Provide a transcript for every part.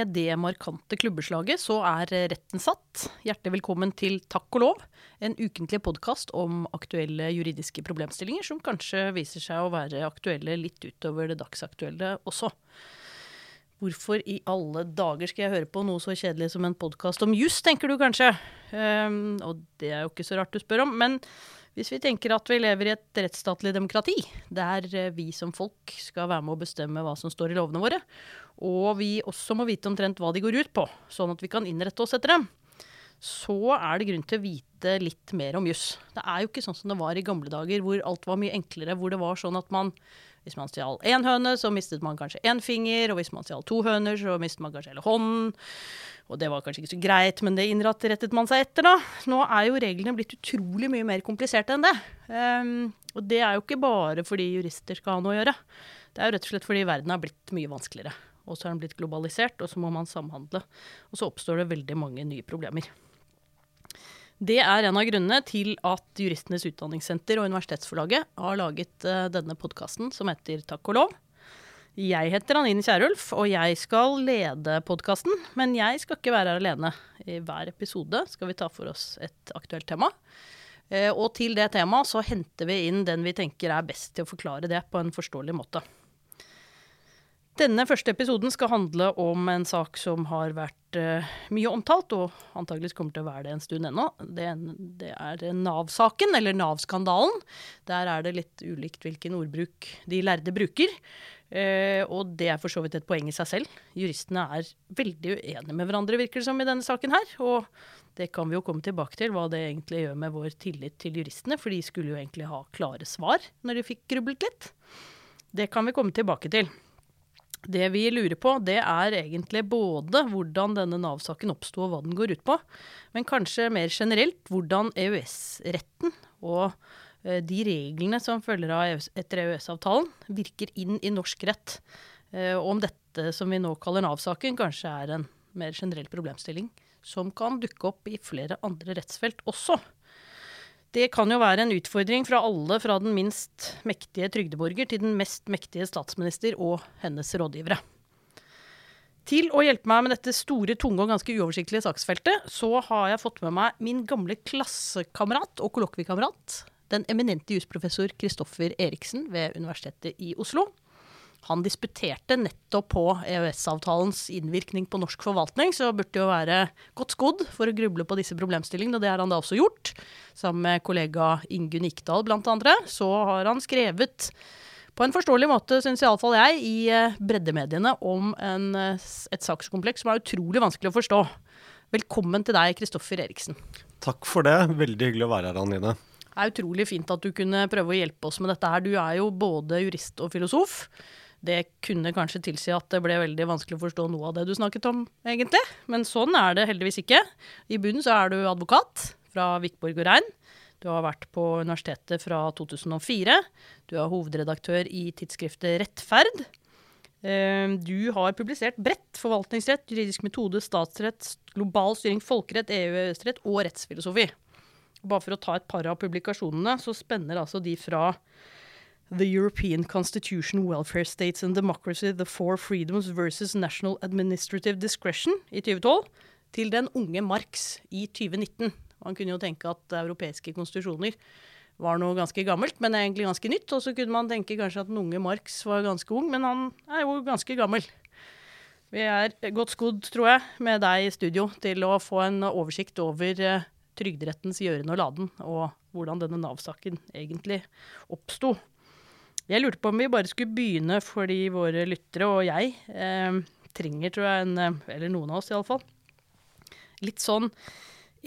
med det markante klubbeslaget så er retten satt. Hjertelig velkommen til Takk og lov, en ukentlig podkast om aktuelle juridiske problemstillinger som kanskje viser seg å være aktuelle litt utover det dagsaktuelle også. Hvorfor i alle dager skal jeg høre på noe så kjedelig som en podkast om juss, tenker du kanskje. Um, og det er jo ikke så rart du spør om. men hvis vi tenker at vi lever i et rettsstatlig demokrati, der eh, vi som folk skal være med å bestemme hva som står i lovene våre, og vi også må vite omtrent hva de går ut på, sånn at vi kan innrette oss etter dem, så er det grunn til å vite litt mer om juss. Det er jo ikke sånn som det var i gamle dager, hvor alt var mye enklere, hvor det var sånn at man hvis man stjal én høne, så mistet man kanskje én finger, og hvis man stjal to høner, så mistet man kanskje hele hånden. Og det var kanskje ikke så greit, men det innrettet man seg etter, da. Nå er jo reglene blitt utrolig mye mer kompliserte enn det. Um, og det er jo ikke bare fordi jurister skal ha noe å gjøre. Det er jo rett og slett fordi verden har blitt mye vanskeligere. Og så er den blitt globalisert, og så må man samhandle. Og så oppstår det veldig mange nye problemer. Det er en av grunnene til at Juristenes utdanningssenter og Universitetsforlaget har laget uh, denne podkasten som heter Takk og lov. Jeg heter Anine Kierulf, og jeg skal lede podkasten. Men jeg skal ikke være her alene. I hver episode skal vi ta for oss et aktuelt tema. Uh, og til det temaet så henter vi inn den vi tenker er best til å forklare det på en forståelig måte. Denne første episoden skal handle om en sak som har vært uh, mye omtalt, og antageligvis kommer til å være det en stund ennå. Det er Nav-saken, eller Nav-skandalen. Der er det litt ulikt hvilken ordbruk de lærde bruker. Uh, og det er for så vidt et poeng i seg selv. Juristene er veldig uenige med hverandre, virker det som, i denne saken her. Og det kan vi jo komme tilbake til, hva det egentlig gjør med vår tillit til juristene. For de skulle jo egentlig ha klare svar når de fikk grublet litt. Det kan vi komme tilbake til. Det vi lurer på, det er egentlig både hvordan denne Nav-saken oppsto og hva den går ut på, men kanskje mer generelt hvordan EØS-retten og de reglene som følger av EØS etter EØS-avtalen, virker inn i norsk rett. Eh, og om dette som vi nå kaller Nav-saken, kanskje er en mer generell problemstilling som kan dukke opp i flere andre rettsfelt også. Det kan jo være en utfordring fra alle, fra den minst mektige trygdeborger til den mest mektige statsminister og hennes rådgivere. Til å hjelpe meg med dette store, tunge og ganske uoversiktlige saksfeltet, så har jeg fått med meg min gamle klassekamerat og kollokviekamerat, den eminente jusprofessor Kristoffer Eriksen ved Universitetet i Oslo. Han disputerte nettopp på EØS-avtalens innvirkning på norsk forvaltning, så burde jo være godt skodd for å gruble på disse problemstillingene, og det har han da også gjort. Sammen med kollega Ingunn Ikdal blant andre, så har han skrevet på en forståelig måte, syns iallfall jeg, i eh, breddemediene om en, eh, et sakskompleks som er utrolig vanskelig å forstå. Velkommen til deg, Kristoffer Eriksen. Takk for det. Veldig hyggelig å være her, Anine. Det er utrolig fint at du kunne prøve å hjelpe oss med dette her. Du er jo både jurist og filosof. Det kunne kanskje tilsi at det ble veldig vanskelig å forstå noe av det du snakket om, egentlig. Men sånn er det heldigvis ikke. I bunnen så er du advokat fra Vikborg og Rein. Du har vært på universitetet fra 2004. Du er hovedredaktør i tidsskriftet Rettferd. Ehm, du har publisert bredt forvaltningsrett, juridisk metode, statsrett, global styring, folkerett, EU-EØS-rett og rettsfilosofi. Bare for å ta et par av publikasjonene, så spenner altså de fra The European Constitution, Welfare States and Democracy, The Four Freedoms versus National Administrative Discretion i 2012, til Den unge Marx i 2019. Man kunne jo tenke at europeiske konstitusjoner var noe ganske gammelt, men egentlig ganske nytt. Og så kunne man tenke kanskje at den unge Marx var ganske ung, men han er jo ganske gammel. Vi er godt skodd, tror jeg, med deg i studio til å få en oversikt over uh, Trygderettens gjøren og laden, og hvordan denne Nav-saken egentlig oppsto. Jeg lurte på om vi bare skulle begynne fordi våre lyttere og jeg eh, trenger, tror jeg, en, eh, eller noen av oss iallfall, litt sånn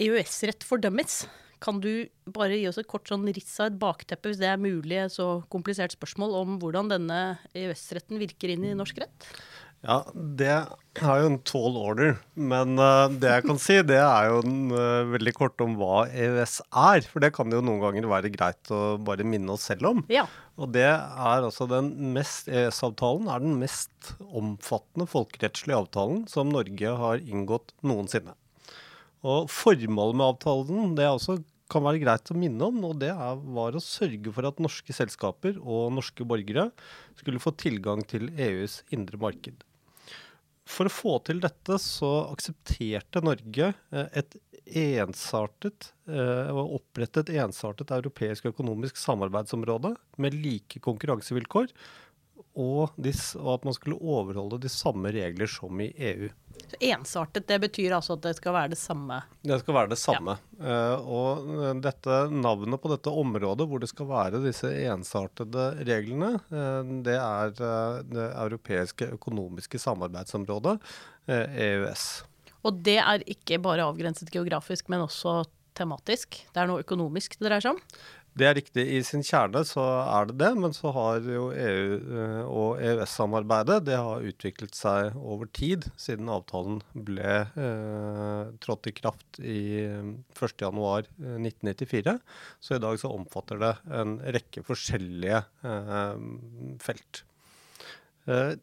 EØS-rett for dummies. Kan du bare gi oss et kort sånn riss av et bakteppe, hvis det er mulig, så komplisert spørsmål om hvordan denne EØS-retten virker inn i norsk rett? Ja, det er jo en tall order. Men uh, det jeg kan si, det er jo en, uh, veldig kort om hva EØS er. For det kan det jo noen ganger være greit å bare minne oss selv om. Ja. Og det er altså den mest EØS-avtalen er den mest omfattende folkerettslige avtalen som Norge har inngått noensinne. Og formålet med avtalen det også kan være greit å minne om, og det er, var å sørge for at norske selskaper og norske borgere skulle få tilgang til EUs indre marked. For å få til dette så aksepterte Norge eh, et ensartet eh, og opprettet ensartet europeisk økonomisk samarbeidsområde med like konkurransevilkår, og, dis, og at man skulle overholde de samme regler som i EU. Så ensartet, det betyr altså at det skal være det samme? Det skal være det samme. Ja. Uh, og eh, dette navnet på dette området hvor det skal være disse ensartede reglene, uh, det er uh, det europeiske økonomiske samarbeidsområdet, EØS. Og det er ikke bare avgrenset geografisk, men også tematisk? Det er noe økonomisk det dreier seg om? Det er riktig. I sin kjerne så er det det, men så har jo EU eh, og EØS-samarbeidet det har utviklet seg over tid siden avtalen ble eh, trådt i kraft i 1.1.1994. Eh, så i dag så omfatter det en rekke forskjellige eh, felt. Eh,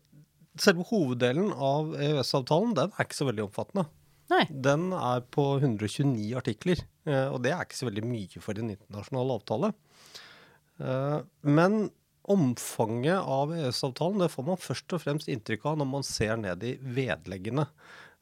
selve hoveddelen av EØS-avtalen den er ikke så veldig omfattende. Nei. Den er på 129 artikler, eh, og det er ikke så veldig mye for en internasjonal avtale. Eh, men omfanget av EØS-avtalen det får man først og fremst inntrykk av når man ser ned i vedleggene.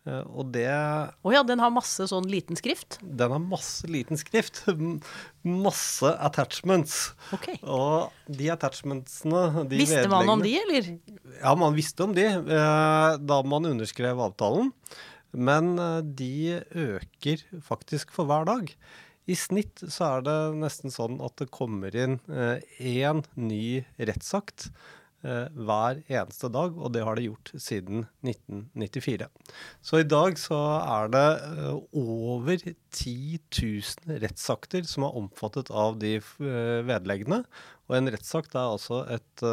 Eh, og det Å oh ja, den har masse sånn liten skrift? Den har masse liten skrift. Masse attachments. Okay. Og de attachmentsene de Visste man om de, eller? Ja, man visste om de da man underskrev avtalen. Men eh, de øker faktisk for hver dag. I snitt så er det nesten sånn at det kommer inn én eh, ny rettsakt eh, hver eneste dag, og det har det gjort siden 1994. Så i dag så er det over 10 000 rettsakter som er omfattet av de vedleggene. Og en rettsakt er altså et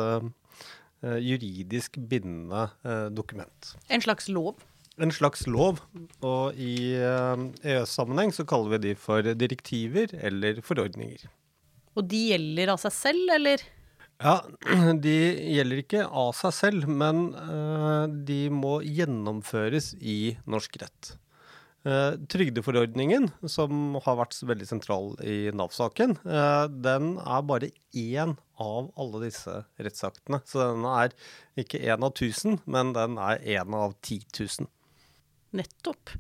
juridisk bindende dokument. En slags lov? En slags lov. Og i EØS-sammenheng eh, så kaller vi de for direktiver eller forordninger. Og de gjelder av seg selv, eller? Ja, de gjelder ikke av seg selv, men uh, de må gjennomføres i norsk rett. Uh, trygdeforordningen, som har vært veldig sentral i Nav-saken, den er bare én av alle disse rettsaktene. Så den er ikke én av tusen, men den er én av ti tusen. Nettopp.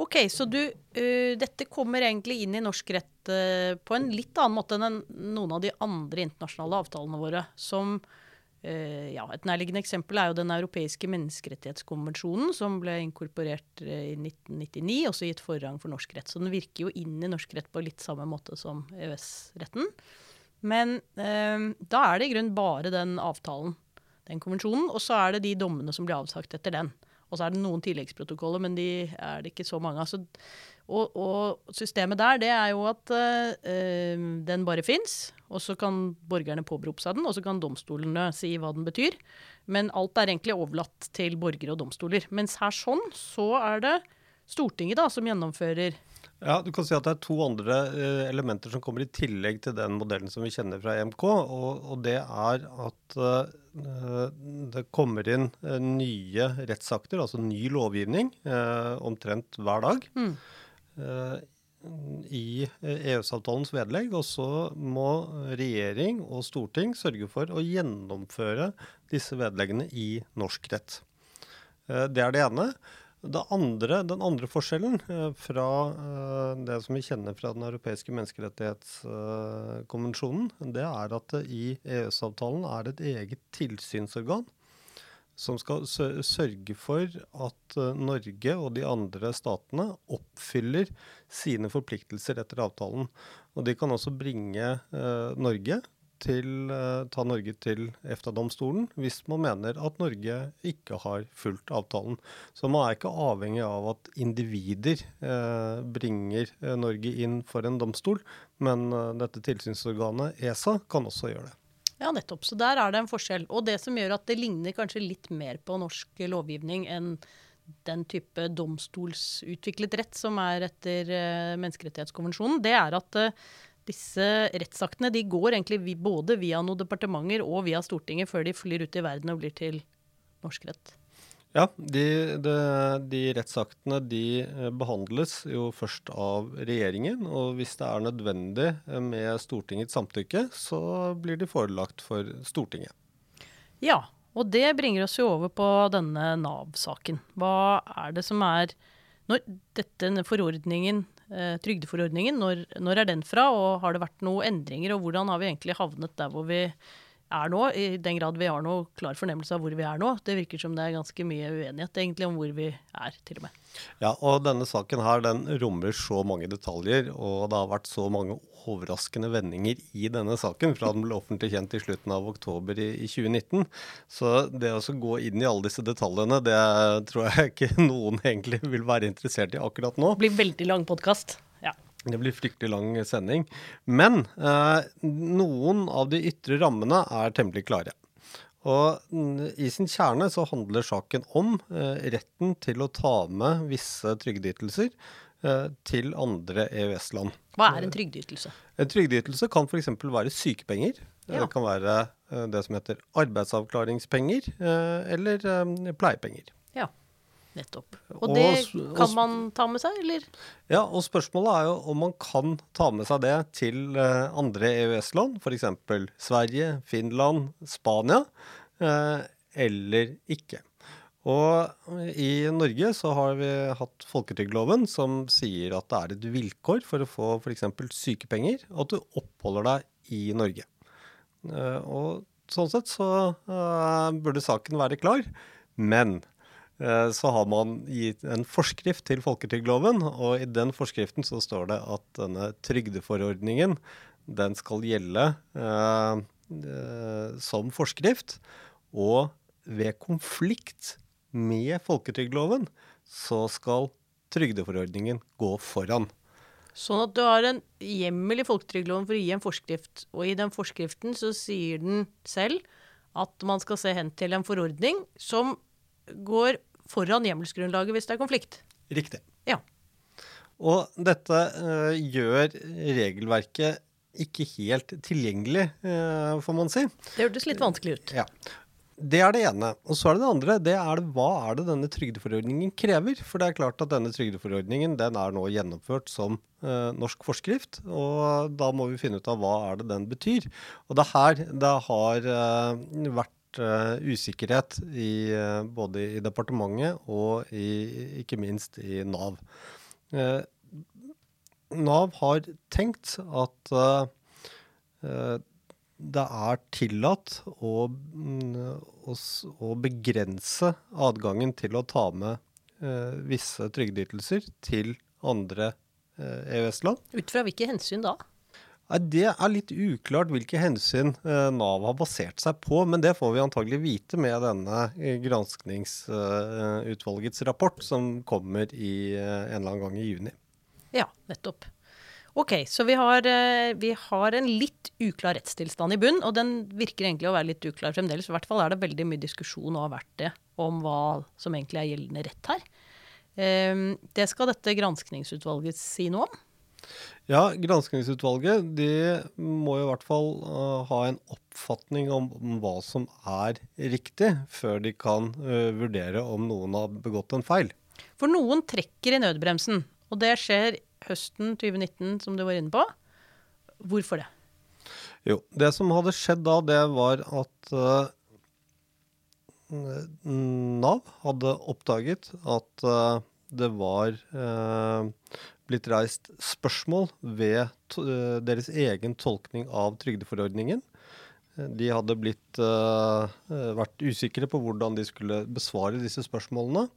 Ok, så du, uh, dette kommer egentlig inn i norsk rett uh, på en litt annen måte enn noen av de andre internasjonale avtalene våre. Som uh, ja, Et nærliggende eksempel er jo Den europeiske menneskerettighetskonvensjonen, som ble inkorporert i 1999, også gitt forrang for norsk rett. Så den virker jo inn i norsk rett på litt samme måte som EØS-retten. Men da er det i grunnen bare den avtalen, den konvensjonen, og så er det de dommene som blir avsagt etter den. Og så er det noen tilleggsprotokoller, men de er det ikke så mange av. Altså, og, og, systemet der, det er jo at uh, den bare fins, og så kan borgerne påberope seg den, og så kan domstolene si hva den betyr. Men alt er egentlig overlatt til borgere og domstoler. Mens her sånn, så er det Stortinget da som gjennomfører ja, du kan si at det er to andre uh, elementer som kommer i tillegg til den modellen som vi kjenner fra EMK. Og, og det er at uh, det kommer inn uh, nye rettsakter, altså ny lovgivning, omtrent hver dag. Mm. I EØS-avtalens vedlegg. Og så må regjering og storting sørge for å gjennomføre disse vedleggene i norsk rett. Det er det ene. Andre, den andre forskjellen eh, fra eh, det som vi kjenner fra Den europeiske menneskerettighetskonvensjonen, det er at det i EØS-avtalen er et eget tilsynsorgan som skal sørge for at eh, Norge og de andre statene oppfyller sine forpliktelser etter avtalen. Og de kan også bringe Norge til, uh, ta Norge til EFTA-domstolen hvis man mener at Norge ikke har fulgt avtalen. Så man er ikke avhengig av at individer uh, bringer uh, Norge inn for en domstol, men dette tilsynsorganet, ESA, kan også gjøre det. Ja, nettopp. Så der er det en forskjell. Og det som gjør at det ligner kanskje litt mer på norsk lovgivning enn den type domstolsutviklet rett som er etter menneskerettighetskonvensjonen, det er at disse rettsaktene de går egentlig både via noen departementer og via Stortinget før de flyr ut i verden og blir til norsk rett. Ja, de, de, de, rettsaktene de eh, behandles jo først av regjeringen. Og hvis det er nødvendig eh, med Stortingets samtykke, så blir de forelagt for Stortinget. Ja, Og det bringer oss jo over på denne Nav-saken. Hva er det som er Når dette forordningen, eh, trygdeforordningen, når, når er den fra, og har det vært noen endringer, og hvordan har vi egentlig havnet der hvor vi er nå, i den grad vi har noe klar fornemmelse av hvor vi er nå. Det virker som det er ganske mye uenighet egentlig om hvor vi er, til og med. Ja, og denne saken her, den rommer så mange detaljer, og det har vært så mange overraskende vendinger i denne saken fra den ble offentlig kjent i slutten av oktober i, i 2019. Så det å gå inn i alle disse detaljene, det tror jeg ikke noen egentlig vil være interessert i akkurat nå. Det blir veldig lang podkast. Det blir fryktelig lang sending. Men eh, noen av de ytre rammene er temmelig klare. Og mm, i sin kjerne så handler saken om eh, retten til å ta med visse trygdeytelser eh, til andre EØS-land. Hva er en trygdeytelse? En trygdeytelse kan f.eks. være sykepenger. Ja. Det kan være eh, det som heter arbeidsavklaringspenger eh, eller eh, pleiepenger. Nettopp. Og Og det kan og man ta med seg, eller? Ja, og spørsmålet er jo om man kan ta med seg det til eh, andre EØS-land, f.eks. Sverige, Finland, Spania, eh, eller ikke. Og i Norge så har vi hatt folketrygdloven som sier at det er et vilkår for å få f.eks. sykepenger at du oppholder deg i Norge. Eh, og sånn sett så eh, burde saken være klar. Men eh, så har man gitt en forskrift til folketrygdloven, og i den forskriften så står det at denne trygdeforordningen den skal gjelde eh, eh, som forskrift. Og ved konflikt med folketrygdloven så skal trygdeforordningen gå foran. Sånn at du har en hjemmel i folketrygdloven for å gi en forskrift, og i den forskriften så sier den selv at man skal se hen til en forordning som går foran hjemmelsgrunnlaget hvis det er konflikt. Riktig. Ja. Og dette uh, gjør regelverket ikke helt tilgjengelig, uh, får man si. Det hørtes litt vanskelig ut. Ja. Det er det ene. Og så er det det andre. Det er det, hva er det denne trygdeforordningen krever? For det er klart at denne trygdeforordningen den er nå gjennomført som eh, norsk forskrift. Og da må vi finne ut av hva er det den betyr. Og det er her det har eh, vært usikkerhet i, eh, både i departementet og i, ikke minst i Nav. Eh, Nav har tenkt at eh, eh, det er tillatt å, mm, å, begrense adgangen til å ta med eh, visse trygdeytelser til andre eh, EØS-land. Ut fra hvilke hensyn da? Det er litt uklart hvilke hensyn eh, Nav har basert seg på, men det får vi antagelig vite med denne eh, granskningsutvalgets rapport, som kommer i eh, en eller annen gang i juni. Ja, nettopp. Ok, så vi har, eh, vi har en litt uklar rettstilstand i bunn, og den virker egentlig å være litt uklar fremdeles. I hvert fall er det veldig mye diskusjon og har vært det om hva som egentlig er gjeldende rett her. Eh, Det skal dette granskningsutvalget si noe om. Ja, granskingsutvalget de må jo i hvert fall uh, ha en oppfatning om, om hva som er riktig, før de kan uh, vurdere om noen har begått en feil. For noen trekker i nødbremsen, og det skjer høsten 2019, som du var inne på. Hvorfor det? Jo, det som hadde skjedd da, det var at uh, Nav hadde oppdaget at det var blitt reist spørsmål ved uh, deres egen tolkning av trygdeforordningen. Eh, De hadde blitt, uh, vært usikre på hvordan de skulle besvare disse spørsmålene.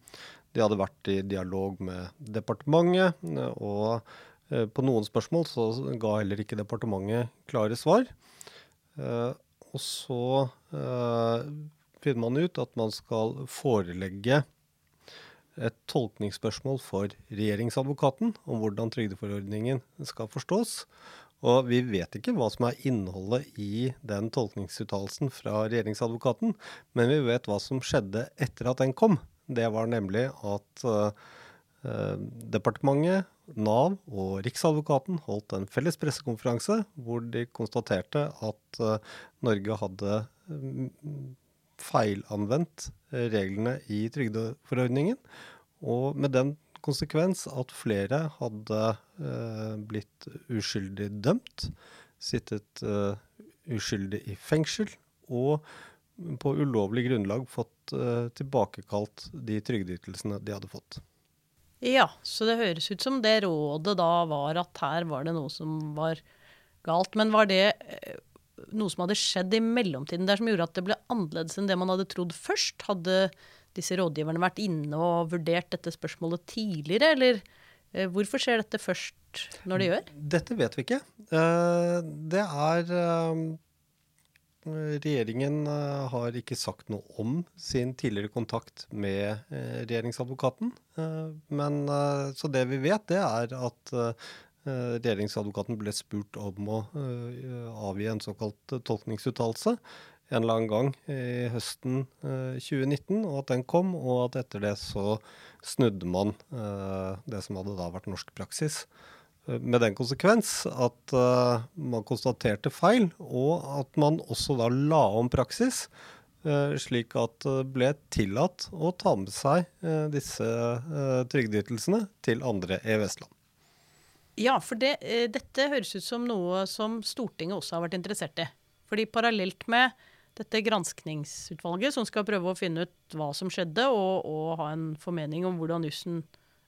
De hadde vært i dialog med departementet, og på noen spørsmål så ga heller ikke departementet klare svar. Eh, og så eh, finner man ut at man skal forelegge et tolkningsspørsmål for regjeringsadvokaten om hvordan trygdeforordningen skal forstås. Og vi vet ikke hva som er innholdet i den tolkningsuttalelsen fra regjeringsadvokaten, men vi vet hva som skjedde etter at den kom. Det var nemlig at eh, eh, departementet, Nav og Riksadvokaten holdt en felles pressekonferanse hvor de konstaterte at eh, Norge hadde mm, feilanvendt eh, reglene i trygdeforordningen, og med den konsekvens at flere hadde eh, blitt uskyldig dømt, sittet eh, uskyldig i fengsel, og på ulovlig grunnlag fått uh, tilbakekalt de trygdeytelsene de hadde fått. Ja, så det høres ut som det rådet da var at her var det noe som var galt. Men var det uh, noe som hadde skjedd i mellomtiden der som gjorde at det ble annerledes enn det man hadde trodd først? Hadde disse rådgiverne vært inne og vurdert dette spørsmålet tidligere, eller uh, hvorfor skjer dette først når det gjør? Dette vet vi ikke. det er Regjeringen eh, har ikke sagt noe om sin tidligere kontakt med eh, regjeringsadvokaten. Eh, men, så det vi vet, det er at regjeringsadvokaten ble spurt om å avgi en såkalt tolkningsuttalelse en eller annen gang i høsten 2019, og at den kom, og at etter det så snudde man det som hadde da vært norsk praksis. Med den konsekvens at man konstaterte feil, og at man også da la om praksis, slik at det ble tillatt å ta med seg disse trygdeytelsene til andre EØS-land. Ja, for det, dette høres ut som noe som Stortinget også har vært interessert i. Fordi parallelt med dette granskningsutvalget som skal prøve å finne ut hva som skjedde, og, og ha en formening om hvordan jussen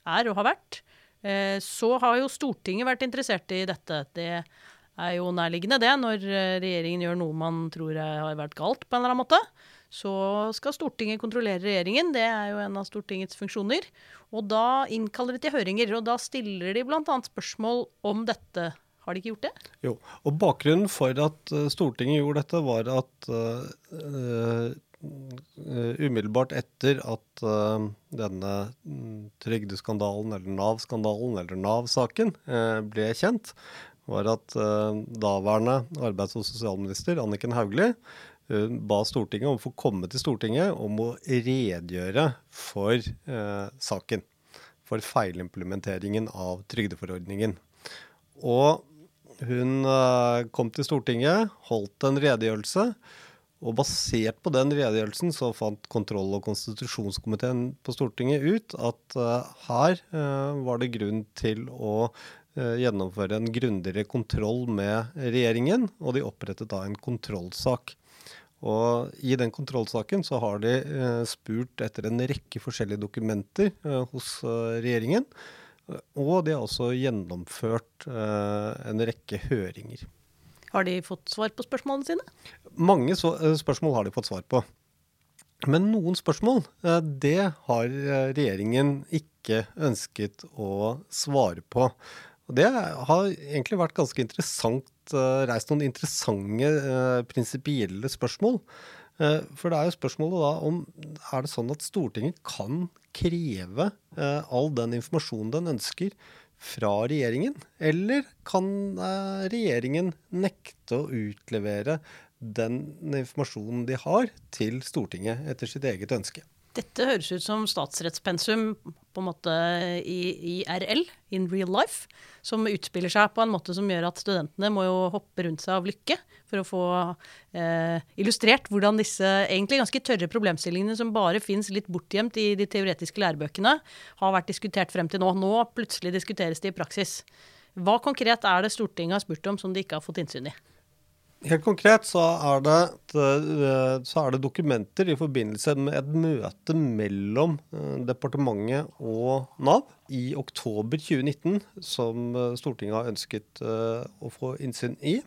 er og har vært, Eh, så har jo Stortinget vært interessert i dette. Det er jo nærliggende, det. Når eh, regjeringen gjør noe man tror har vært galt på en eller annen måte, så skal Stortinget kontrollere regjeringen. Det er jo en av Stortingets funksjoner. Og da innkaller de til høringer, og da stiller de bl.a. spørsmål om dette. Har de ikke gjort det? Jo, og Bakgrunnen for at eh, Stortinget gjorde dette, var at uh, umiddelbart etter at uh, denne mm, trygdeskandalen, eller Nav-skandalen, eller Nav-saken uh, ble kjent, var at uh, daværende arbeids- og sosialminister Anniken Hauglie ba Stortinget om å få komme til Stortinget om å redegjøre for saken. For feilimplementeringen av trygdeforordningen. Og hun kom til Stortinget, holdt en redegjørelse og basert på den redegjørelsen så fant kontroll- og konstitusjonskomiteen på Stortinget ut at uh, her uh, var det grunn til å gjennomføre en grundigere kontroll med regjeringen, og de opprettet da en kontrollsak. Og I den kontrollsaken så har de spurt etter en rekke forskjellige dokumenter hos regjeringen. Og de har også gjennomført en rekke høringer. Har de fått svar på spørsmålene sine? Mange eh, spørsmål har de fått svar på. Men noen spørsmål, eh, det har eh, regjeringen ikke ønsket å svare på. Og det har egentlig vært ganske interessant, reist noen interessante prinsipielle spørsmål. For det er jo spørsmålet da om er det sånn at Stortinget kan kreve all den informasjonen den ønsker fra regjeringen? Eller kan eh, regjeringen nekte å utlevere den informasjonen de har, til Stortinget etter sitt eget ønske? Dette høres ut som statsrettspensum på en måte i RL, in real life, som utspiller seg på en måte som gjør at studentene må jo hoppe rundt seg av lykke for å få eh, illustrert hvordan disse egentlig ganske tørre problemstillingene som bare fins litt bortgjemt i de teoretiske lærebøkene, har vært diskutert frem til nå. Nå plutselig diskuteres de i praksis. Hva konkret er det Stortinget har spurt om som de ikke har fått innsyn i? Helt konkret så er, det, eh, så er, det, dokumenter i forbindelse med et møte mellom eh, departementet og Nav i oktober 2019 som eh, Stortinget har ønsket å få innsyn i.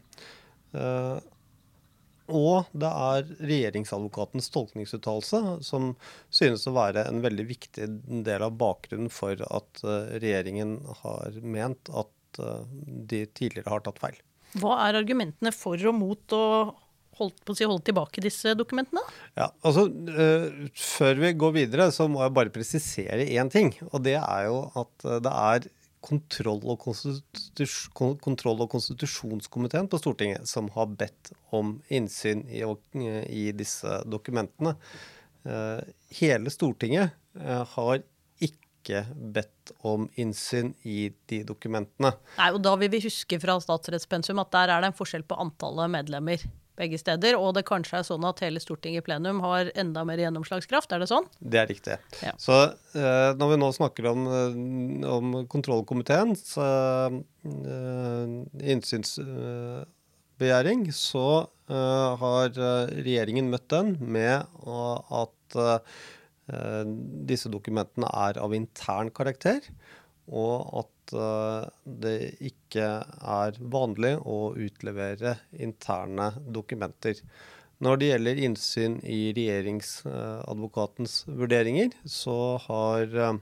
Og det er regjeringsadvokatens tolkningsuttalelse som synes å være en veldig viktig del av bakgrunnen for at regjeringen har ment at de tidligere har tatt feil. Hva er argumentene for og mot å holdt på å si, holde tilbake disse dokumentene? Ja, altså uh, Før vi går videre, så må jeg bare presisere én ting. Og det er jo at uh, det er kontroll- og, kontroll og, konstitusjonskomiteen på Stortinget som har bedt om innsyn i, i disse dokumentene. Uh, hele Stortinget har ikke bedt om innsyn i de dokumentene. Nei, og Da vil vi huske fra statsrettspensum at der er det en forskjell på antallet medlemmer begge steder. Og det kanskje er sånn at hele Stortinget i plenum har enda mer gjennomslagskraft, er det sånn? Det er riktig. Ja. Så eh, når vi nå snakker om, eh, om kontrollkomiteens eh, innsyns... Eh, begjæring, så har regjeringen møtt den med at disse dokumentene er av intern karakter, og at det ikke er vanlig å utlevere interne dokumenter. Når det gjelder innsyn i regjeringsadvokatens vurderinger, så har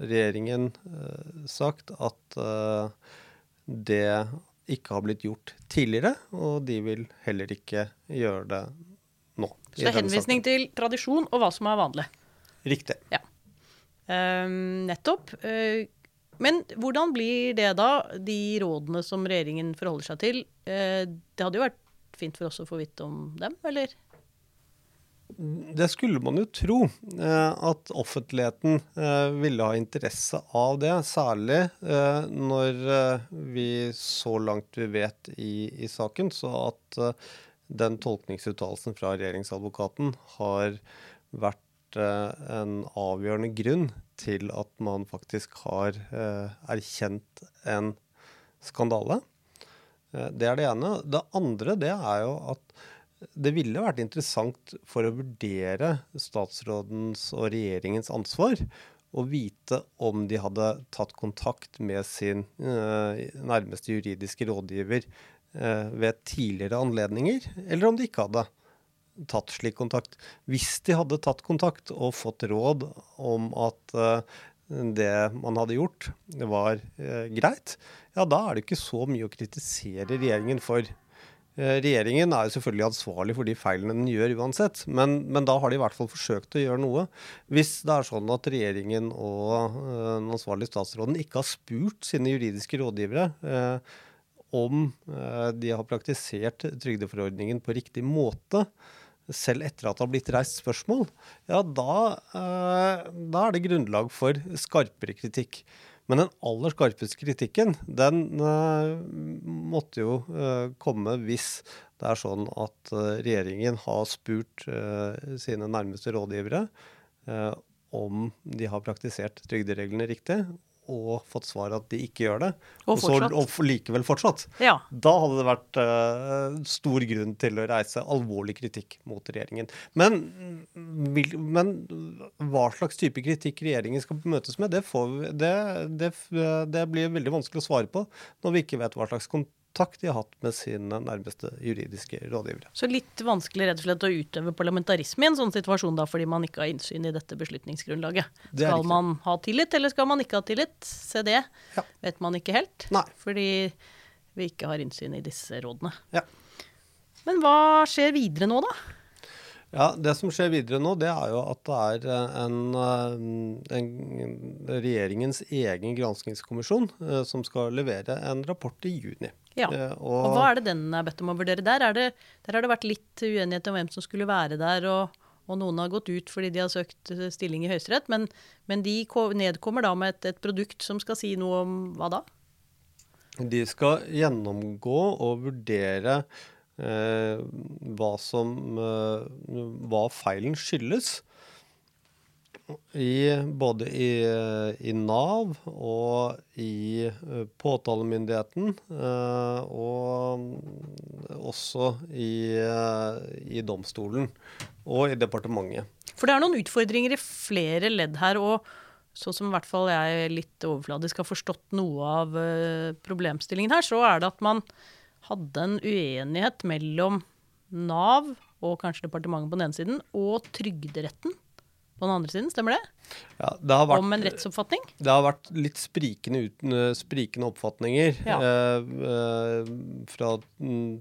regjeringen eh, sagt at eh, det ikke har blitt gjort tidligere, og de vil heller ikke gjøre det. Så det er henvisning til tradisjon og hva som er vanlig? Riktig. Ja. Um, nettopp. Uh, men hvordan blir det da, de rådene som regjeringen forholder seg til? Uh, det hadde jo vært fint for oss å få vite om dem, eller? Det skulle man jo tro, eh, at offentligheten ville ha interesse av det. Særlig når vi så langt vi vet i, i saken, så at den tolkningsuttalelsen fra regjeringsadvokaten har vært en avgjørende grunn til at man faktisk har erkjent en skandale. Det er det ene. Det andre det er jo at det ville vært interessant for å vurdere statsrådens og regjeringens ansvar å vite om de hadde tatt kontakt med sin eh, nærmeste juridiske rådgiver eh, ved tidligere anledninger, eller om de ikke hadde tatt slik kontakt. Hvis de hadde tatt kontakt og fått råd om at eh, det man hadde gjort, var eh, greit, ja da er det ikke så mye å kritisere regjeringen for. Eh, regjeringen er jo selvfølgelig ansvarlig for de feilene den gjør uansett, men, men, da har de i hvert fall forsøkt å gjøre noe. Hvis det er sånn at regjeringen og den ansvarlige statsråden ikke har spurt sine juridiske rådgivere uh, om uh, de har praktisert trygdeforordningen på riktig måte, selv etter at det har blitt reist spørsmål, ja da, da er det grunnlag for skarpere kritikk. Men den aller skarpeste kritikken, den uh, måtte jo komme hvis det er sånn at regjeringen har spurt sine nærmeste rådgivere om de har praktisert trygdereglene riktig, og fått svar at de ikke gjør det, og, så, og likevel fortsatt, ja. da hadde det vært uh, stor grunn til å reise alvorlig kritikk mot regjeringen. Men, men, hva slags type kritikk regjeringen skal møtes med, det, vi, det, det, det, blir veldig vanskelig å svare på når vi ikke vet hva slags kontakt kontakt de har hatt med sine nærmeste juridiske rådgivere. Så litt vanskelig rett og slett å utøve parlamentarisme i en sånn situasjon, da, fordi man ikke har innsyn i dette beslutningsgrunnlaget. Skal man ha tillit, eller skal man ikke ha tillit? Se det ja. vet man ikke helt. Nei. Fordi vi ikke har innsyn i disse rådene. Ja. Men hva skjer videre nå, da? Ja, Det som skjer videre nå, det er jo at det er eh, en, eh, en regjeringens egen granskingskommisjon eh, som skal levere en rapport i juni. Ja, og, og Hva er det den er bedt om å vurdere der? Det, der har det vært litt uenighet om hvem som skulle være der. og, og noen har gått ut fordi de har søkt stilling i Høyesterett. Men, men, de nedkommer da med et, et produkt som skal si noe om hva da? De skal gjennomgå og vurdere hva som eh, Hva feilen skyldes. I, både i, i, Nav og i påtalemyndigheten, og også i, i, domstolen og i departementet. For det er noen utfordringer i flere ledd her. og sånn som i hvert fall jeg litt overfladisk har forstått noe av problemstillingen her, så er det at man hadde en uenighet mellom Nav og kanskje departementet på den ene siden, og Trygderetten på den andre siden. Stemmer det? Ja, det vært, Om en rettsoppfatning? Det har vært litt sprikende, uten, sprikende oppfatninger ja. eh, eh, fra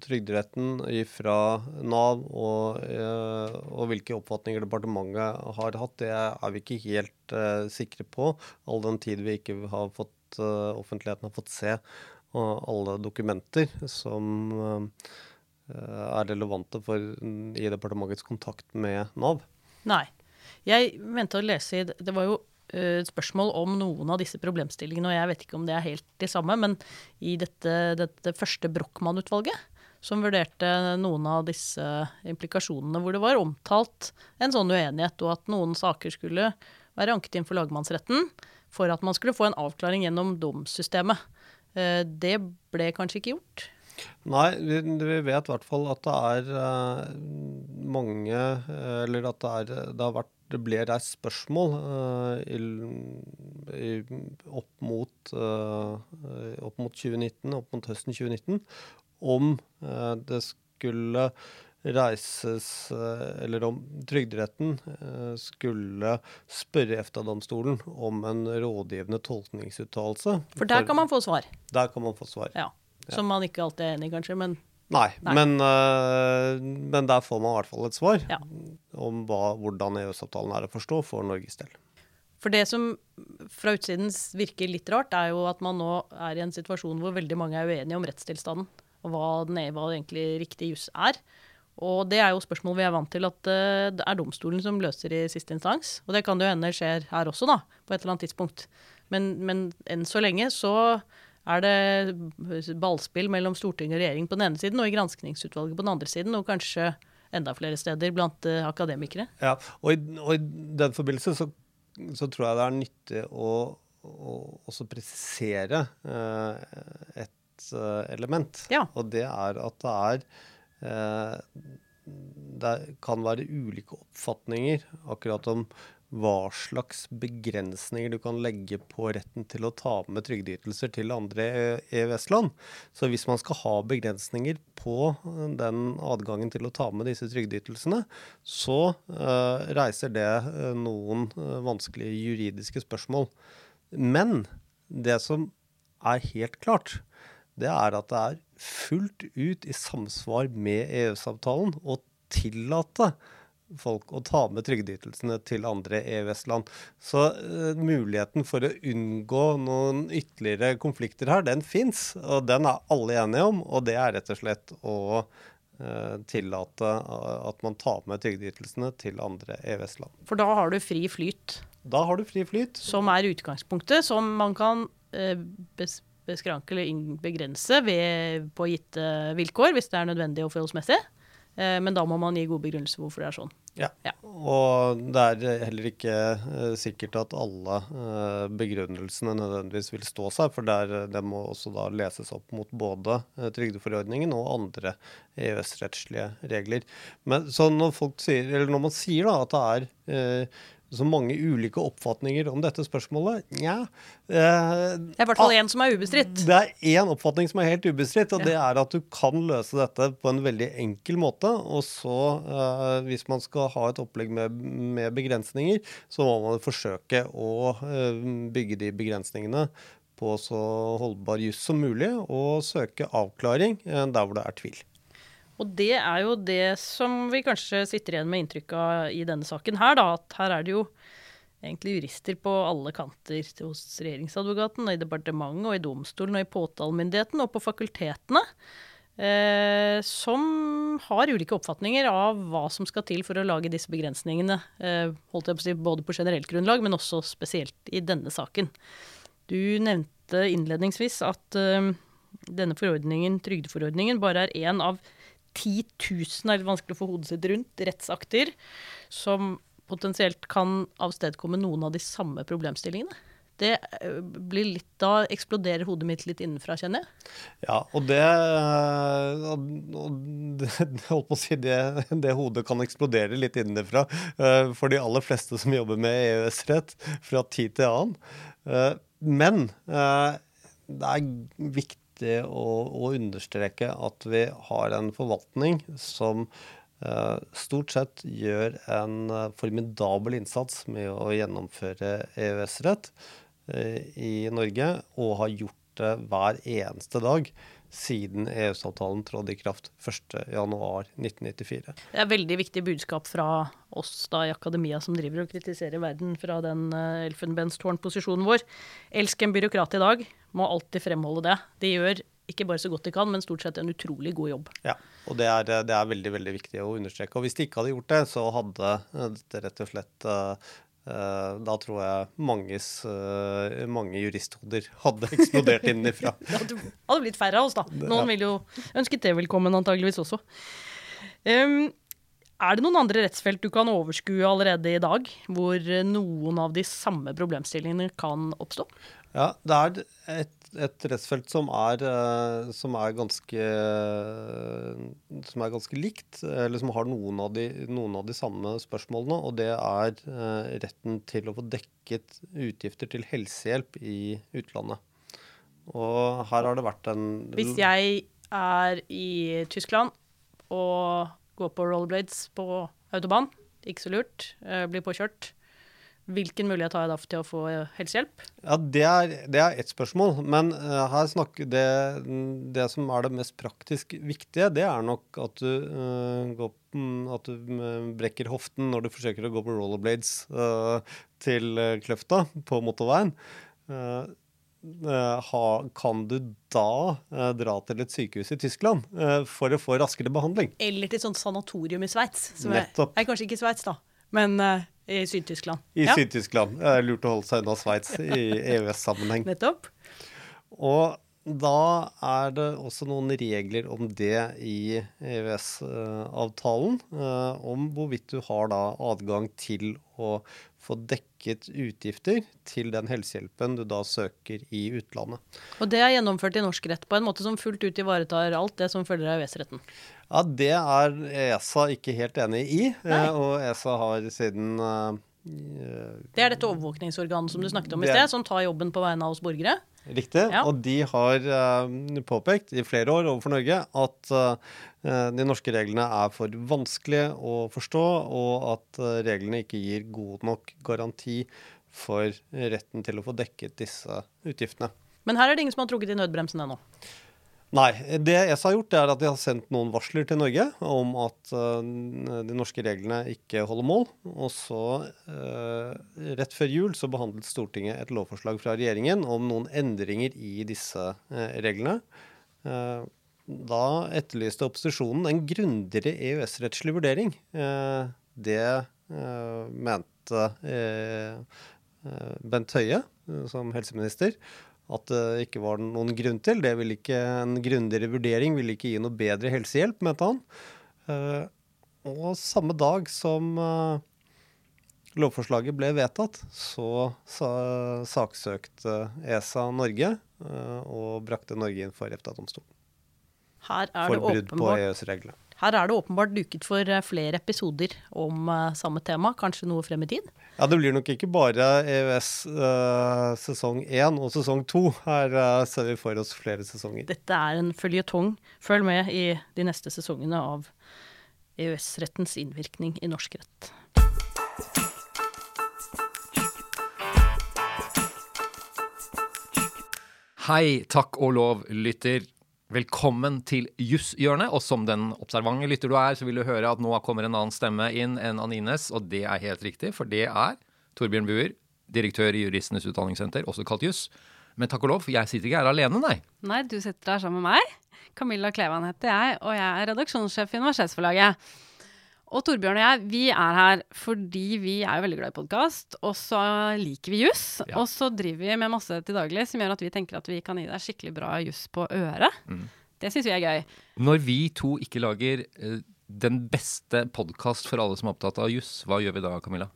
Trygderetten, fra Nav, og, eh, og, hvilke oppfatninger departementet har hatt, det er vi ikke helt eh, sikre på, all den tid vi ikke har fått, eh, offentligheten har fått se og alle dokumenter som eh, er relevante for, i departementets kontakt med Nav. Nei. Jeg mente å lese i Det var jo eh, et spørsmål om noen av disse problemstillingene, og jeg vet ikke om det er helt de samme, men i dette, dette første Brochmann-utvalget, som vurderte noen av disse implikasjonene, hvor det var omtalt en sånn uenighet, og at noen saker skulle være anket inn for lagmannsretten for at man skulle få en avklaring gjennom domssystemet. Eh, det ble kanskje ikke gjort? Nei, vi, vi vet i hvert fall at det er uh, mange uh, Eller at det, er, det, har vært, det ble reist spørsmål uh, i, i, opp, mot, opp mot 2019, opp mot høsten 2019, om det skulle reises Eller om Trygderetten skulle spørre EFTA-domstolen om en rådgivende tolkningsuttalelse. For der kan man få svar? Der kan man få svar. Ja. Som man ikke alltid er enig i, kanskje, men Nei, Nei. Men, uh, men, der får man i hvert fall et svar ja. om hva, hvordan EØS-avtalen er å forstå for Norges del. For det som fra utsiden virker litt rart, er jo at man nå er i en situasjon hvor veldig mange er uenige om rettstilstanden, og hva, den er, hva egentlig riktig juss er. Og det er jo spørsmål vi er vant til at uh, det er domstolen som løser i siste instans. Og det kan det jo hende skjer her også, da, på et eller annet tidspunkt. Men, men enn så lenge så er det ballspill mellom storting og regjering på den ene siden og i granskningsutvalget på den andre siden, og kanskje enda flere steder blant uh, akademikere. Ja, og i, og i den forbindelse så, så, tror jeg det er nyttig å, å også presisere uh, et uh, element. Ja. Og det er at det er det kan være ulike oppfatninger akkurat om hva slags begrensninger du kan legge på retten til å ta med trygdeytelser til andre EØS-land. Så hvis man skal ha begrensninger på den adgangen til å ta med disse trygdeytelsene, så uh, reiser det uh, noen vanskelige juridiske spørsmål. Men det som er helt klart, det er at det er fullt ut i samsvar med EØS-avtalen å tillate folk å ta med trygdeytelsene til andre EØS-land. Så uh, muligheten for å unngå noen ytterligere konflikter her, den fins. Og den er alle enige om, og det er rett og slett å uh, tillate at man tar med trygdeytelsene til andre EØS-land. For da har du fri flyt? Da har du fri flyt. Som er utgangspunktet, som man kan uh, bes beskranke eller begrense ved, på gitte vilkår, hvis det er nødvendig og forholdsmessig. Men da må man gi gode begrunnelser hvorfor det er sånn. Ja. ja. Og det er heller ikke uh, sikkert at alle begrunnelsene nødvendigvis vil stå seg, for det må også da leses opp mot både trygdeforordningen og andre EØS-rettslige regler. Men så når, folk sier, eller når man sier da at det er så mange ulike oppfatninger om dette spørsmålet. Nja eh, Det er i hvert fall én som er ubestridt. Det er én oppfatning som er helt ubestridt, og ja. det er at du kan løse dette på en veldig enkel måte. Og så, eh, hvis man skal ha et opplegg med, med, begrensninger, så må man forsøke å eh, bygge de begrensningene på så holdbar juss som mulig, og søke avklaring eh, der hvor det er tvil. Og det er jo det som vi kanskje sitter igjen med inntrykk av i denne saken her, da. At her er det jo egentlig jurister på alle kanter hos regjeringsadvokaten, og i departementet, og i domstolen, og i påtalemyndigheten, og på fakultetene. Eh, som har ulike oppfatninger av hva som skal til for å lage disse begrensningene. Eh, holdt jeg på å si, Både på generelt grunnlag, men også spesielt i denne saken. Du nevnte innledningsvis at eh, denne forordningen, trygdeforordningen bare er én av 10 000 er litt vanskelig å få hodet sitt rundt, rettsakter som potensielt kan avstedkomme noen av de samme problemstillingene. Det eh, blir litt, Da eksploderer hodet mitt litt innenfra, kjenner jeg. Ja, og det, og det holdt på å si, det, det, hodet kan eksplodere litt innenfra eh, for de aller fleste som jobber med EØS-rett fra tid til annen. Eh, men det er viktig viktig å, å, understreke at vi har en forvaltning som uh, stort sett gjør en uh, formidabel innsats med å gjennomføre EØS-rett uh, i Norge, og har gjort det hver eneste dag siden EØS-avtalen trådte i kraft 1.1.1994. Det er veldig viktig budskap fra oss da i akademia som driver og kritiserer verden fra den elfenbenstårnposisjonen vår. Elsk en byråkrat i dag. Må alltid fremholde det. De gjør ikke bare så godt de kan, men stort sett en utrolig god jobb. Ja, og det er, det er veldig veldig viktig å understreke. Og hvis de ikke hadde gjort det, så hadde dette rett og slett uh, Uh, da tror jeg manges, mange juristhoder hadde eksplodert innenfra. det hadde blitt færre av oss, da. Noen ville jo ønsket det velkommen, antageligvis også. Um, er det noen andre rettsfelt du kan overskue allerede i dag, hvor noen av de samme problemstillingene kan oppstå? Ja, det er et et rettsfelt som er, eh, som er ganske Som er ganske likt, eller som har noen av de, noen av de samme spørsmålene. Og det er eh, retten til å få dekket utgifter til helsehjelp i utlandet. Og her har det vært en Hvis jeg er i Tyskland og går på rollerblades på autobahn, ikke så lurt, eh, blir påkjørt, hvilken mulighet har jeg da til å få helsehjelp? Ja, Det er, det er ett spørsmål. Men uh, her snakker det, det som er det mest praktisk viktige, det er nok at du, uh, går, at du brekker hoften når du forsøker å gå på rollerblades uh, til Kløfta på motorveien. Ha, kan du da dra til et sykehus i Tyskland for å få raskere behandling? Eller til et sånt sanatorium i Sveits. Nettopp. Er kanskje ikke i Sveits, da, men i Syd-Tyskland. I ja. Syd-Tyskland. Det er lurt å holde seg unna Sveits i EØS-sammenheng. Nettopp. Og da er det også noen regler om det i EØS-avtalen. Eh, om hvorvidt du har da adgang til å få dekket utgifter til den helsehjelpen du da søker i utlandet. Og det er gjennomført i norsk rett på en måte som fullt ut ivaretar alt det som følger av EØS-retten? Ja, det er ESA ikke helt enig i. Nei. Eh, og ESA har siden uh, Det er dette overvåkningsorganet som du snakket om i sted, som tar jobben på vegne av oss borgere? Riktig. Ja. Og de har uh, påpekt i flere år overfor Norge at de norske reglene er for vanskelige å forstå, og at reglene ikke gir god nok garanti for retten til å få dekket disse utgiftene. Men her er det ingen som har trukket i nødbremsen ennå? Nei. Det ESA har gjort, er at de har sendt noen varsler til Norge om at uh, de norske reglene ikke holder mål. Og så, uh, rett før jul, så behandlet Stortinget et lovforslag fra regjeringen om noen endringer i disse uh, reglene. da etterlyste opposisjonen en grundigere EØS-rettslig vurdering. det mente Bent Høie som helseminister at det ikke var noen grunn til. Det ville ikke, En grundigere vurdering ville ikke gi noe bedre helsehjelp, mente han. Uh, og samme dag som uh, lovforslaget ble vedtatt, så saksøkte ESA Norge uh, og brakte Norge inn for EFTA-domstolen. For brudd på EØS-reglene. Her er det åpenbart duket for eh, flere episoder om uh, samme tema, kanskje noe frem i tid? Ja, det blir nok ikke bare EØS eh, sesong én og sesong to. Her eh, ser vi for oss flere sesonger. Dette er en føljetong. Følg med i de neste sesongene av EØS-rettens innvirkning i norsk rett. Hei, takk og lov, lytter. Velkommen til Jusshjørnet. Og som den observante lytter du er, så vil du høre at nå kommer en annen stemme inn enn Anines, og det er helt riktig, for det er Torbjørn Buer, direktør i Juristenes utdanningssenter, også kalt Juss. Men takk og lov, jeg sitter ikke her alene, nei. Nei, du sitter her sammen med meg. Camilla Klevan heter jeg, og jeg er redaksjonssjef i Universitetsforlaget. Og Torbjørn og jeg, vi er her fordi vi er jo veldig glad i podkast, og så liker vi juss. Ja. Og så driver vi med masse til daglig som gjør at vi tenker at vi kan gi deg skikkelig bra juss på øret. Mm. Det syns vi er gøy. Når vi to ikke lager uh, den beste podkast for alle som er opptatt av juss, hva gjør vi da, Camilla?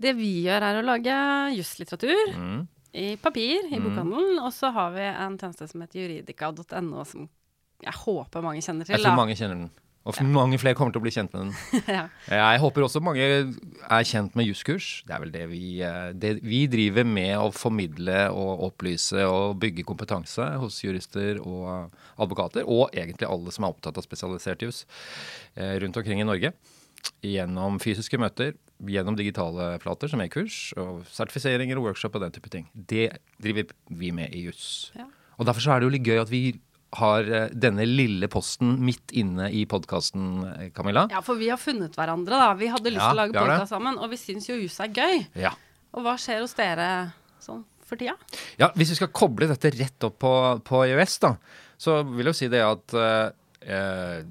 Det vi gjør, er å lage jusslitteratur. Mm. I papir, i mm. bokhandelen. Og så har vi en tjeneste som heter juridika.no, som jeg håper mange kjenner til. Jeg tror da. mange kjenner den. Og ja. mange flere kommer til å bli kjent med den. ja. Jeg håper også mange er kjent med jusskurs. Det er vel det vi, eh, det vi driver med å formidle og opplyse og bygge kompetanse hos jurister og advokater, og egentlig alle som er opptatt av spesialisert juss eh, rundt omkring i Norge. Gjennom fysiske møter, gjennom digitale flater som e-kurs, og sertifiseringer og workshop og den type ting. Det driver vi med i juss. Ja. Og derfor så er det jo litt gøy at vi har eh, denne lille posten midt inne i podkasten, eh, Camilla. Ja, for vi har funnet hverandre, da. Vi hadde lyst til ja, å lage podkast sammen, og vi syns jo juss er gøy. Ja. Og hva skjer hos dere sånn for tida? Ja, Hvis vi skal koble dette rett opp på, på EØS, da, så vil jeg jo si det at eh,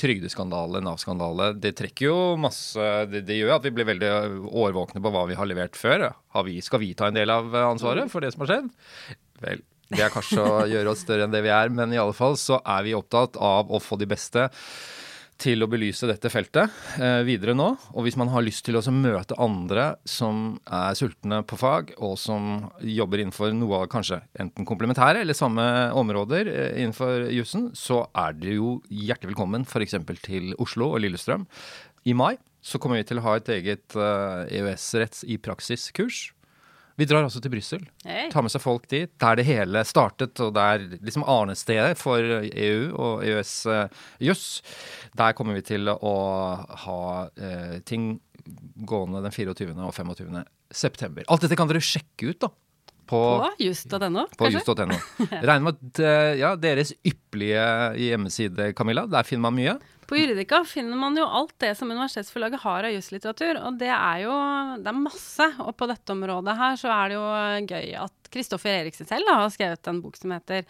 trygdeskandale, Nav-skandale, det trekker jo masse det, det, gjør at vi blir veldig årvåkne på hva vi har levert før. Vi, skal vi ta en del av ansvaret for det som har skjedd? Vel, det er kanskje å gjøre oss større enn det vi er, men i alle fall så er vi opptatt av å få de beste til å belyse dette feltet eh, videre nå. Og hvis man har lyst til å møte andre som er sultne på fag, og som jobber innenfor noe av kanskje enten komplementære eller samme områder eh, innenfor jussen, så er dere jo hjertelig velkommen f.eks. til Oslo og Lillestrøm. I mai så kommer vi til å ha et eget eh, EØS-retts i praksis-kurs. Vi drar altså til Brussel. Hey. Tar med seg folk dit. Der det hele startet, og det er liksom arnestedet for EU og EØS-juss. Der kommer vi til å ha eh, ting gående den 24. og 25. september. Alt dette kan dere sjekke ut, da. På, På just.no, på just.no. Regner med at eh, ja, deres ypperlige hjemmeside, Camilla, der finner man mye. På Juridika finner man jo alt det som universitetsforlaget har av juslitteratur, og det er jo det er masse. Og på dette området her så er det jo gøy at Kristoffer Eriksen selv da, har skrevet en bok som heter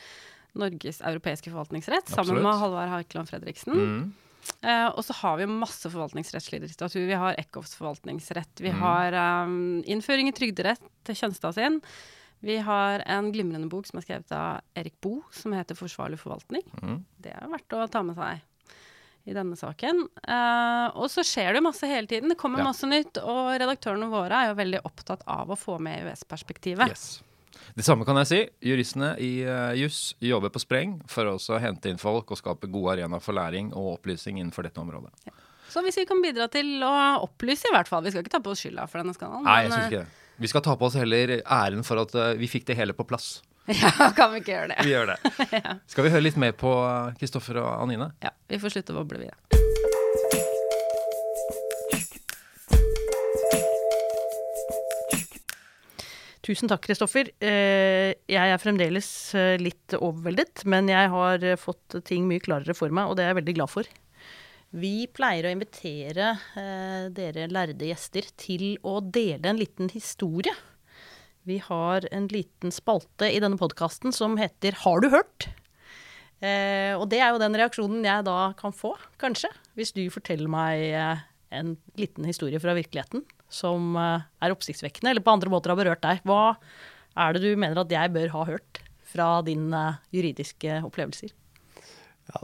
Norges europeiske forvaltningsrett, sammen med Halvard Haikeland Fredriksen. Mm. Uh, og så har vi masse forvaltningsrettslig litteratur. Vi har Eckhoffs forvaltningsrett. Vi Mm. har um, innføring i trygderett til Kjønstad sin. Vi har en glimrende bok som er skrevet av Erik Boe, som heter 'Forsvarlig forvaltning'. Mm. Det er verdt å ta med seg i denne saken. Uh, og så skjer det masse hele tiden. Det kommer Ja. masse nytt. Og redaktørene våre er jo veldig opptatt av å få med EØS-perspektivet. Yes. Det samme kan jeg si. Juristene i uh, juss jobber på spreng for å hente inn folk og skape gode arenaer for læring og opplysning innenfor dette området. Så hvis vi kan bidra til å opplyse, i hvert fall Vi skal ikke ta på oss skylda for denne skandalen. Nei, jeg men, syns ikke det. Vi skal ta på oss heller æren for at uh, vi fikk det hele på plass. Ja, kan vi ikke gjøre det? Vi gjør det. Skal vi høre litt mer på Kristoffer og Anine? Ja, Vi får slutte å boble, vi, da. Tusen takk, Kristoffer. Eh, Jeg er fremdeles eh, litt overveldet, men jeg har eh, fått ting mye klarere for meg, og det er jeg veldig glad for. Vi pleier å invitere eh, dere lærde gjester til å dele en liten historie. Vi har en liten spalte i denne podkasten som heter Har du hørt? Eh, og det er jo den reaksjonen jeg da kan få, kanskje, hvis du forteller meg eh, en liten historie fra virkeligheten som eh, er oppsiktsvekkende, eller på andre måter har berørt deg. Hva er det du mener at jeg bør ha hørt fra dine juridiske opplevelser? Ja,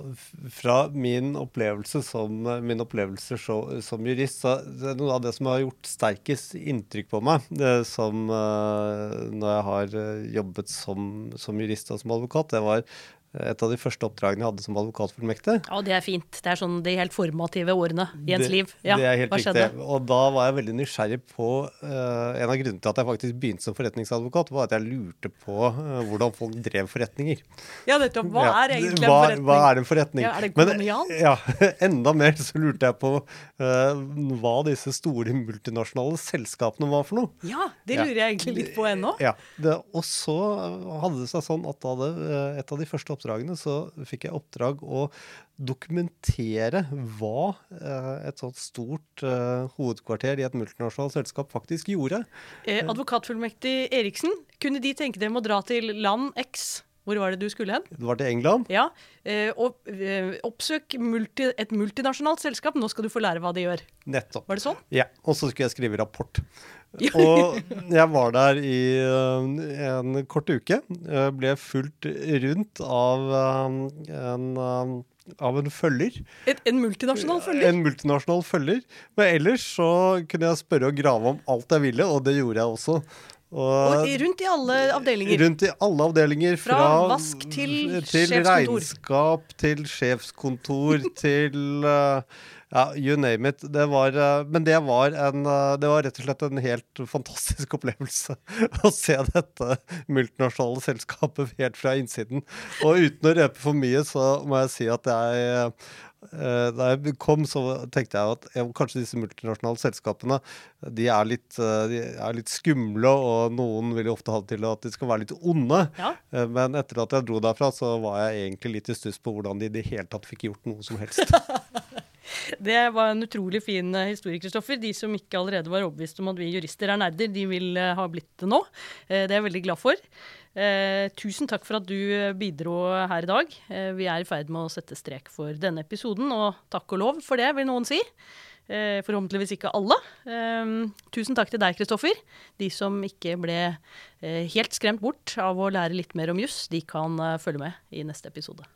fra min opplevelse som, min opplevelse så- som jurist, så det er noe av det som har gjort sterkest inntrykk på meg, som eh, når jeg har eh, jobbet som, som jurist og som advokat, det var et av de første oppdragene jeg hadde som advokatfullmektig. Ja, det er fint. Det er sånn de helt formative årene i ens Det- liv. Ja, det er helt hva riktig. skjedde? Og da var jeg veldig nysgjerrig på uh, En av grunnene til at jeg faktisk begynte som forretningsadvokat, var at jeg lurte på uh, hvordan folk drev forretninger. Ja, nettopp. Hva er egentlig en forretning? Hva er en forretning? Ja, er det Men, kolonial? ja, enda mer så lurte jeg på uh, hva disse store multinasjonale selskapene var for noe. Ja, det lurer jeg egentlig litt på ennå. Ja, det, Og så hadde det seg sånn at da det, et av de første oppdragene så fikk jeg oppdrag å dokumentere hva eh, et sånt stort eh, hovedkvarter i et multinasjonalt selskap faktisk gjorde. Eh, advokatfullmektig Eriksen, kunne de tenke dem å dra til land X? Hvor var det du skulle hen? Det var til England. Ja, eh, og oppsøk multi, et multinasjonalt selskap. Nå skal du få lære hva de gjør. Nettopp. Var det sånn? Ja, Og så skulle jeg skrive rapport. Og jeg var der i eh, en kort uke. eh, ble fulgt rundt av eh, en, av en følger. Et, en multinasjonal følger? En multinasjonal følger. Men ellers så kunne jeg spørre og grave om alt jeg ville, og det gjorde jeg også. Og og rundt i alle avdelinger. Rundt i alle avdelinger. Fra Fra, vask til til sjefskontor. regnskap, til sjefskontor, til eh, ja, you name it. Det var, eh, men det var, en, eh, det var rett og slett en helt fantastisk opplevelse å se dette multinasjonale selskapet helt fra innsiden. Og uten å røpe for mye, så må jeg si at jeg Eh, da jeg kom, så tenkte jeg at ja, kanskje disse multinasjonale selskapene de er, litt, de er litt skumle, og noen vil jo ofte ha det til at de skal være litt onde. Ja. Men etter at jeg dro derfra, så var jeg egentlig litt i stuss på hvordan de i det hele tatt fikk gjort noe som helst. Det var en utrolig fin eh, historie, Kristoffer. De som ikke allerede var overbevist om at vi jurister er nerder, de vil eh, ha blitt det nå. Eh, det er jeg veldig glad for. Tusen takk for at du bidro her i dag. Vi er i ferd med å sette strek for denne episoden, og takk og lov for det, vil noen si. Forhåpentligvis ikke alle. Tusen takk til deg, Kristoffer. De som ikke ble helt skremt bort av å lære litt mer om juss, de kan følge med i neste episode.